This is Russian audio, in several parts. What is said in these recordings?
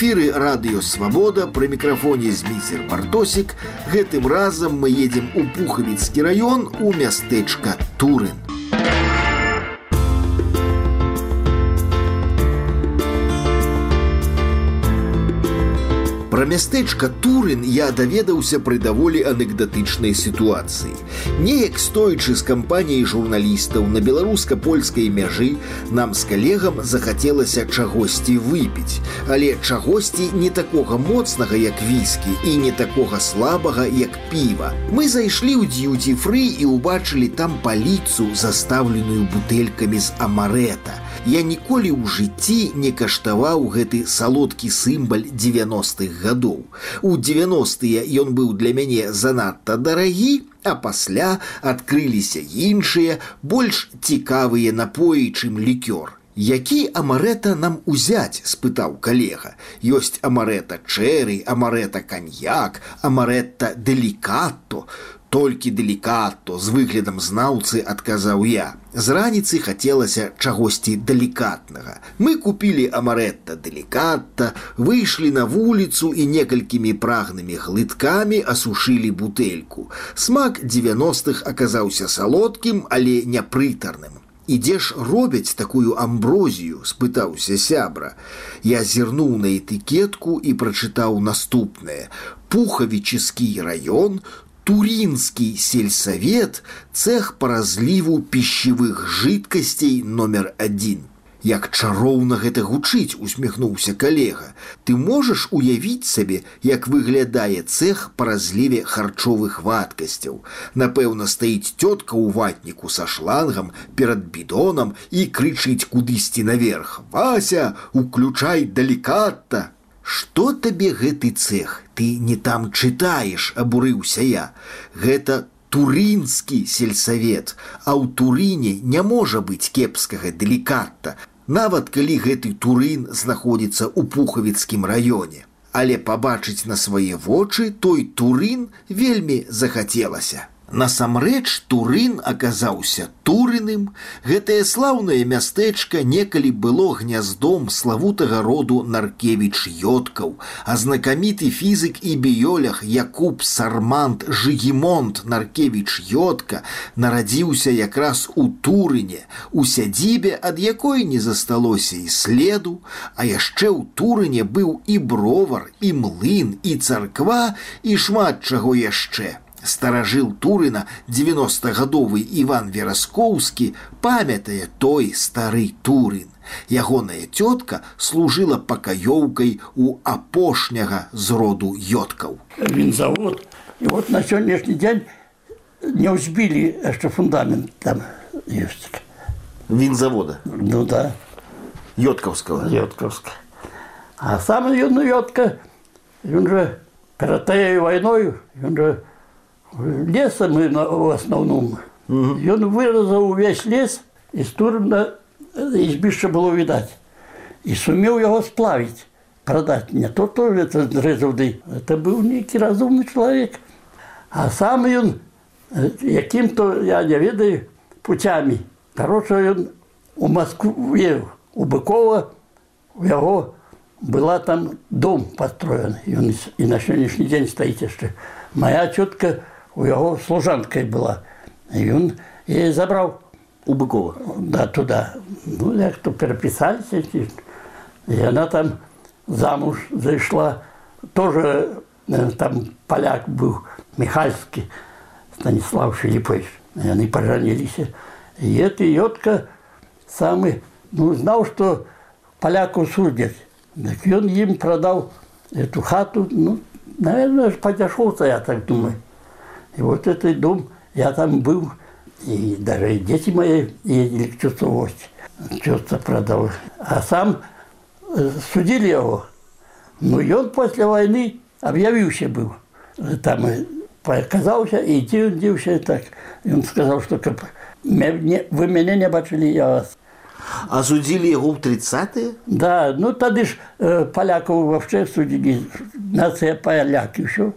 эфіры радыёвабода пры мікрафоне зміцер бартосік гэтым разам мы едзем у пухавіцкі раён у мястэчка турын Пра мястэчка Турын я даведаўся пры даволі анекдатычнай сітуацыі. Неяк стоячы з кампаніяй журналістаў на беларуска-польскай мяжы нам з калегам захацелася чагосьці выпіць, але чагосьці не такога моцнага, як віскі і не такога слабага, як піва. Мы зайшлі ў д'юці-фры і ўбачылі там паліцу, застаўленую бутэлькамі з амарета – я ніколі ў жыцці не каштаваў гэты салодкі сімбаль 90-х гадоў. У 90-тыя ён быў для мяне занадта дарагі, а пасля адкрыліся іншыя, больш цікавыя напоі, чым лікёр. Які амарэта нам узяць спытаў калега ёсць амарэта чэры амарэта каньяк амарэта делікато толькі делікато з выглядам знаўцы адказаў я з раніцы хацелася чагосьці далікатнага мы купілі амаретта делікатта выйшлі на вуліцу і некалькімі прагнымі глыткамі асушылі бутэльку смак 90-х аказаўся салодкім але непрытарным ідзе ж робяць такую амброзію спытаўся сябра я зірнуў на этыкетку і прачытаў наступнае пухавіческі раён Туринский сельсовет – цех по разливу пищевых жидкостей номер один. Як чароўна гэта гучыць, усміхнуўся калега. Ты можаш уявіць сабе, як выглядае цех па разліве харчовых вадкасцяў. Напэўна, стаіць цётка ў ватніку са шлангам перад бідонам і крычыць кудысьці наверх. Вася, уключай далікатта! Што табе гэты цех ты не там чытаеш абурыўся я гэта турынскі сельсавет а ў турыне не можа быць кепскага делікатта нават калі гэты турын знаходзіцца ў пухавіцкім раёне але пабачыць на свае вочы той турын вельмі захацелася Насамрэч турын аказаўся турыным, гэтае слаўнае мястэчка некалі было гняздом славутага роду наркевіч ёткаў, а знакаміты фізык і біёлях Якуб Сармант Жгімонт Наркевіч ётка нарадзіўся якраз у турыне, у сядзібе, ад якой не засталося і следу, а яшчэ ў турыне быў і бровар, і млын, і царква і шмат чаго яшчэ. Старажил Турына 90гадовы Іван Вераскоўскі памятае той стары Турын. Ягоная цётка служыла пакаёўкай у апошняга з роду ёткаў. Вінзавод і вот на сённяшні дзень не ўзбілі яшчэ фундамент там ёсць. Вінзавода. Ну да. Ёткаўскага Ёткаўска. А сам ён ётка ён жа перад тая вайною ён жа лесам в асноўным ён выразаў увесь лес і стурна ізбішча было відаць і сумеў яго сплавіць прадаць не то то это зрэзаўды это быў нейкі разумны чалавек а сам ён якім то я не ведаю путямі кароча ён у Маскве у быкова у яго была там дом пастроен ён і на сённяшні дзень стаіць яшчэ моя цётка у у яго служанкай была ён і забраў у быкова да туда ну як то перапісаліся яна там замуж зайшла тоже там паляк быў михальскі станіслав філіппович яны пажаніліся і это ётка самы ну знаў што паляку судзяць так ён ім прадаў эту хату ну наверное падзяшоўца я так думаю И вот этот дом, я там был, и даже дети мои ездили к тету Вось, тетя продал. А сам э, судили его. Ну, и он после войны объявился был. Там показался, и дився так. И он сказал, что вы меня не бачили, я вас. А судили его в 30-е? Да, ну тогда ж э, поляков вообще судили, нация поляки еще.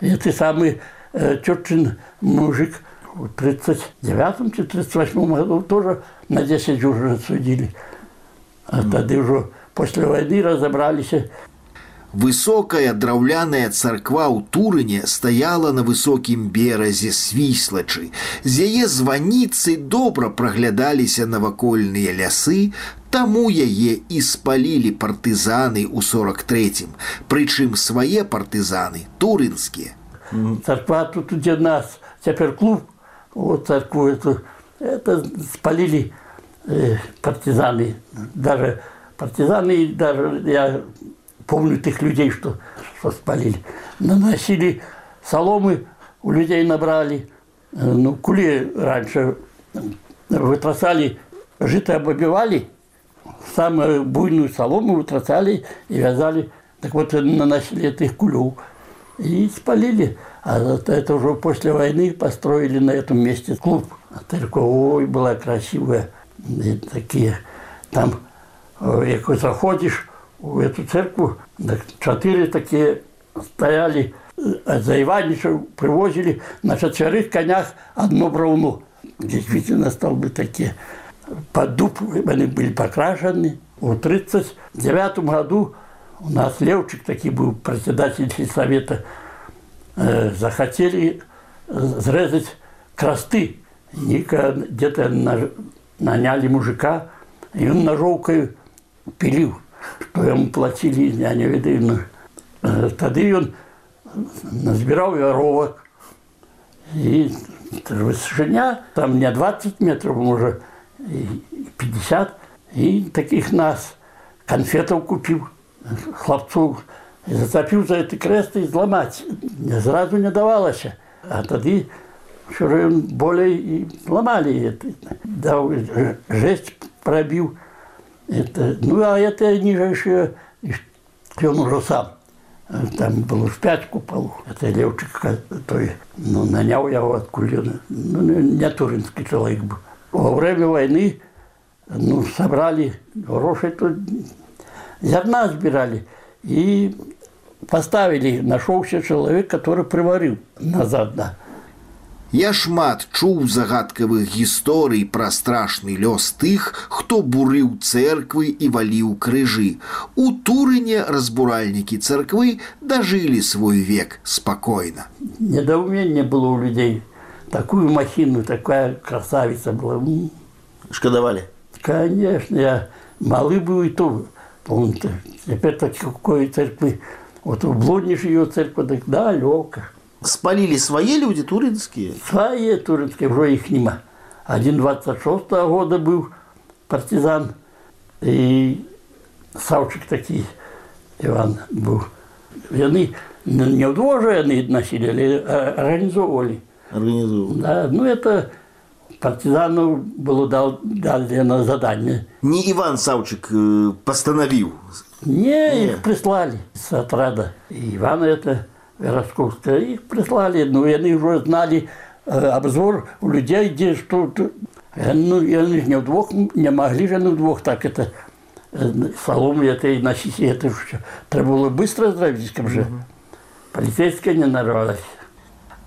Это самый тетчин мужик в 39 чи 38 году тоже на 10 уже отсудили. А тогда уже после войны разобрались. Высокая драўляная царква ў турыне стаяла на высокім беразе свіслачы. З яе званіцы добра праглядаліся навакольныя лясы, таму яе і спалілі партызаны ў 43, прычым свае партызаны турынскія. Царква тут где нас, цяпер клуб, вот царкву эту, это спалили э, партизаны. Даже партизаны, даже я помню тех людей, что, что спалили. Наносили соломы, у людей набрали. Э, ну, кули раньше вытрасали, жито обобивали, самую буйную солому вытрасали и вязали. Так вот, наносили этих кулю и спалили. А это уже после войны построили на этом месте клуб. Только, ой, была красивая. И такие, там, как э, заходишь, в эту церковь четыре такие стояли, а за Иванича привозили на четверых конях одну брауну. Действительно, столбы такие. Под дуб они были покрашены. В 1939 году у нас Левчик такой был председатель совета. Э, захотели срезать красты. Ника где-то наняли мужика, и он ножовкой пилил што яму плацілі я не ведаю ну, тады ён назбіраў вяровак і высшыня там не 20 метров можа 50 і таких нас конфетаў купіў хлапцоў зацапіў за этой крэсты зламаць зразу не давалася а тады болей і ламалі даў жесть прабіў Это, ну, а это нижайшее, он уже сам. Там было в пять куполов. Это Левчик, той, ну, нанял я его откуда. Ну, не туринский человек был. Во время войны, ну, собрали гроши, тут зерна сбирали. И поставили, нашелся человек, который приварил назад, да. Я шмат чуў загадкавых гісторый пра страшны лёс тых, хто бурыў церквы і валіў крыжы. У турыне разбуральнікі царквы дажылі свой век спакойна. Недоумение было у людей. Такую махину, такая красавица была. Шкодовали? Конечно, я малый был и то. Теперь так какой церкви. Вот в Блудниш ее церковь, так далеко спалили свои люди туринские? Свои туринские, уже их нема. Один 26 -го года был партизан, и Савчик такий Иван был. И они не вдвое они носили, а организовывали. Организовывали. Да, ну это партизану было дал, задание. Не Иван Савчик постановил? Не, их прислали с отряда. И Иван это Росковская. Их прислали, ну, и они уже знали обзор у людей, где что... Э, ну, и они не вдвох, не могли же ну, вдвох так это солому это и носить, это все. Треба было быстро зробить, же. Полицейская не нарвалась.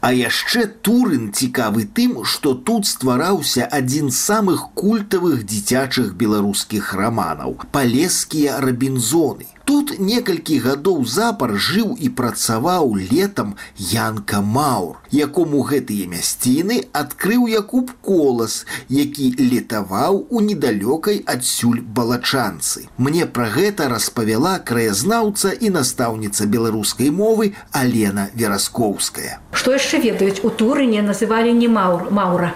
А яшчэ турын цікавы тым, што тут ствараўся адзін з самых культавых дзіцячых беларускіх раманаў палескія рабінзоны. Тут некалькі гадоў запар жыў і працаваў летам Янка Маур, якому гэтыя мясціны адкрыў Якуб колас, які летаваў у недалёкай адсюль балачанцы. Мне пра гэта распавяла краязнаўца і настаўніца беларускай мовы Алена Вераскоўская. Што яшчэ ведаюць у турыне называлі не маур маура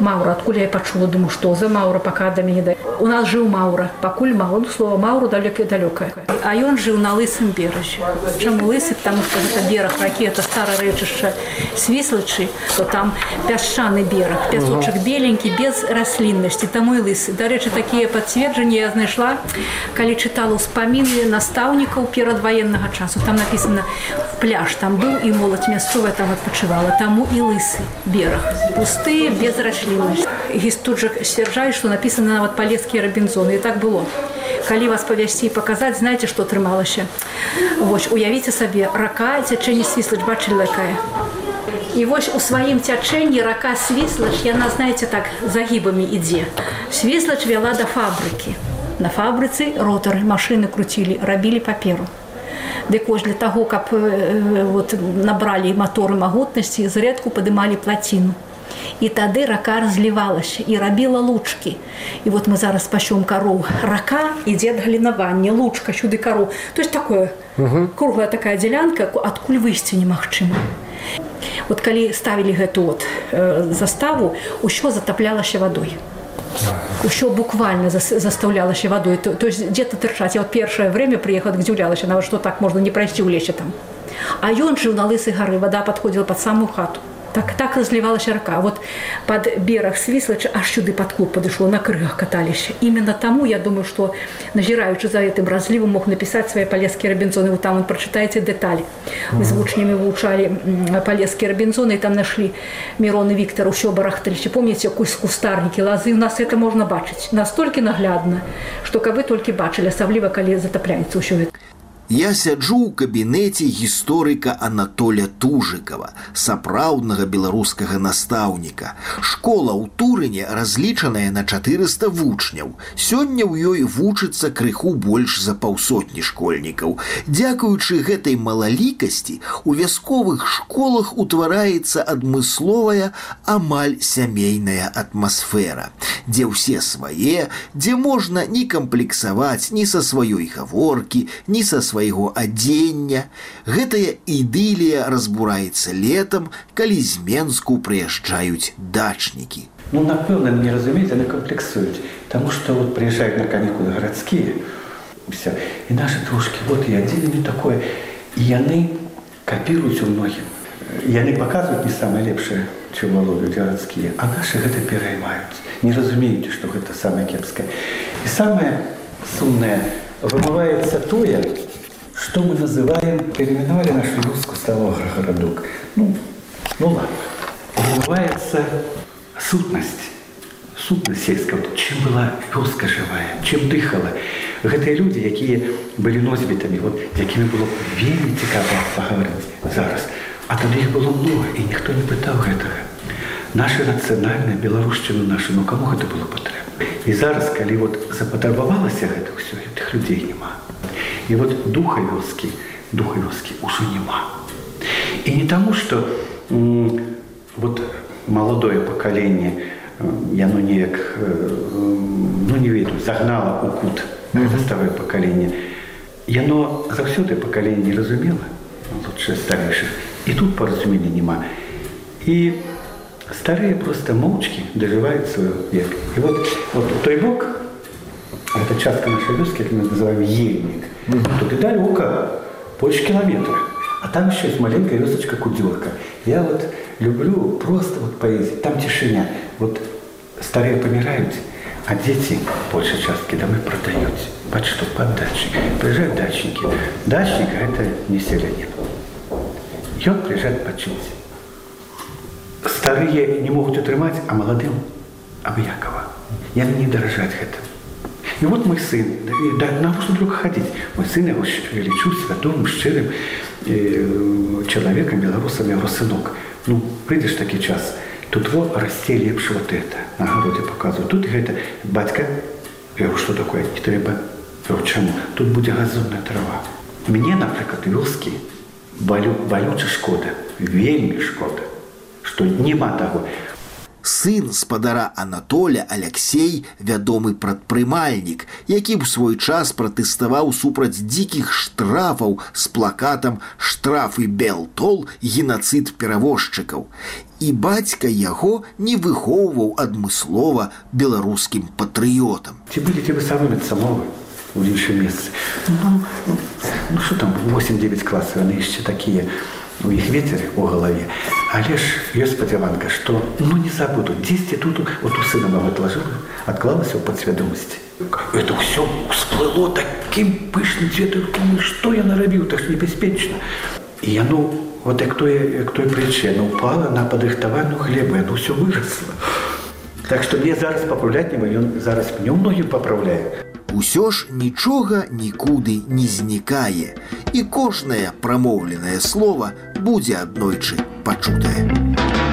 маўра адкуль я пачула думаю што за маўра пока да мяне да у нас жыў маўра пакуль мала ну слова маўру далёка далёкае а ён жыў на лысым беразе чаму лысы потому что гэта бераг ракі это старае рэчышча свіслачы то там пясчаны бераг пясочак беленькі без расліннасці таму і лысы дарэчы такія пацверджанні я знайшла калі чытала ўспаміны настаўнікаў перадваеннага часу. Там написано пляж там быў і моладзь мясцовая там адпачывала таму і лысы бераг пусты без раслін расліннасць гіс тут жа сцвярджае што напісана нават палескія рабінзоны і так было калі вас павясці і паказаць знаеце што атрымалася вось уявіце сабе рака цячэнне свіслач бачылі якая і вось у сваім цячэнні рака свіслач яна знаеце так загібамі ідзе свіслач вяла да фабрыкі на фабрыцы ротары машыны круцілі рабілі паперу Дык вось для таго, каб вот, набралі маторы магутнасці, зрэдку падымалі плаціну. І тады рака разлівалася і рабіла лучкі. І вот мы зараз пасём кароў. Рака ідзе ад галінавання, лучка сюды кароў. То есть такое угу. круглая такая дзялянка, адкуль выйсці немагчыма. Вот калі ставілі гэту вот, э, заставу, усё затаплялася вадой. Усё буквально заставлялася вадой. То, то есть где-то тырчаць. Я вот першае время прыехала, здзіўлялася, нават што так можна не прайсці ў лесе там. А ён жыў на лысай гары, вада падходзіла пад самую хату так так разлівалася рака вот под бераг свіслача аж сюды под клуб падышло на крыгах каталіся именно таму я думаю что назіраючы за гэтым разліву мог напісаць свае палескія рабінзоны вы там прачытаеце дэталі мы з вучнямі вывучалі палескія рабінзоны там нашли мироны Віктор усё барахталіся помніце кусь кустарнікі лазы у нас это можна бачыць настолькі наглядна что каб вы толькі бачылі асабліва калі затапляецца ўсё гэта Я сяджу ў кабінеце гісторыка Анатоля Тужыкова, сапраўднага беларускага настаўніка. Школа ў Турыне разлічаная на 400 вучняў. Сёння ў ёй вучыцца крыху больш за паўсотні школьнікаў. Дзякуючы гэтай малалікасці у вясковых школах утвараецца адмысловая амаль сямейная атмасфера, дзе ўсе свае, дзе можна не камплексаваць ні са сваёй гаворкі, ні са сваёй свайго адзення. Гэтая ідылія разбураецца летам, калі з Менску прыязджаюць дачнікі. Ну, напэўна, не разумець, яны камплексуюць, Таму што вот прыязджаюць на канікулы гарадскія. Все. І нашы трошкі вот і адзінымі такое. І яны капіруюць у многім. Яны паказваюць не самае лепшае, чым валодаюць гарадскія, а нашы гэта пераймаюць. Не разумеюць, што гэта самае кепскае. І самае сумнае вымываецца тое, что мы называем, переименовали нашу русскую столовый городок. Ну, ну ладно. Называется сутность. Сутность сельская. Вот чем была вёска живая, чем дыхала. Гэтыя люди, якія былі носьбітамі, вот, якімі было вельмі цікава пагаварыць зараз. А тады іх было много, і ніхто не пытаў гэтага. Наша нацыянальная беларушчына наша, ну каму гэта было патрэбна. І зараз, калі вот запатрабавалася гэта ўсё, гэтых людзей няма. И вот духа вёски, духа вёски уже нема. И не тому, что вот молодое поколение, яно неяк, ну не веду, загнало у кут это старое поколение. Яно заўсёды поколение не разумела, лучше старейших. И тут поразумения нема. И старые просто молчки доживают свой век. И вот, вот той бок, это частка нашей вёски, как мы называем ельник – Туди далеко, больше километра. А там еще есть маленькая весочка Кудерка. Я вот люблю просто вот поездить. Там тишина. Вот старые помирают, а дети большей частки домой продают. Под что? Под дачи. Приезжают дачники. Дачник – это не селянин. И он приезжает почить. Старые не могут утрымать, а молодым – абыякова. Я не дорожать этим. І от мой сын да, навошта друг хадзіць мой сын яго лічу свядомым шчырым чалавекам беларусам яго сынок ну прыйдзеш такі час тут во расце лепш вот это на гародзе показываю тут гэта бацька что такое не трэба чаму тут будзе газонная трава мне напрыклад вёскі балю балюча шкода вельмі шкода што няма таго Сын спадара Анатоля Алексей вядомы прадпрымальнік, які б свой час пратэставаў супраць дзікіх штрафаў з плакатам штрафы белтол генацыд перавозчыкаў. І бацька яго не выхоўваў адмыслова беларускім патрыётам. Ці былі вы самымі самовы у іншым месцы. Ну, ну, ну що там 8-9 класаў яны яшчэ такія у іх ветер у галаве але ж ёсць спадзяванка што ну не забуду дзесьці тут вот у сына мага отложила адклалася ў падсвядомасці это ўсё всплыло таким пышным цветом што я нарабіў так небяспечна і яно вот як тое як той прычына упала на падрыхтаваную хлебу яно ўсё вырасла так што мне зараз папраўляць не ён зараз мне многім папраўляе Усё ж нічога нікуды не знікае, і кожнае прамоўленае слово будзе аднойчы пачутае.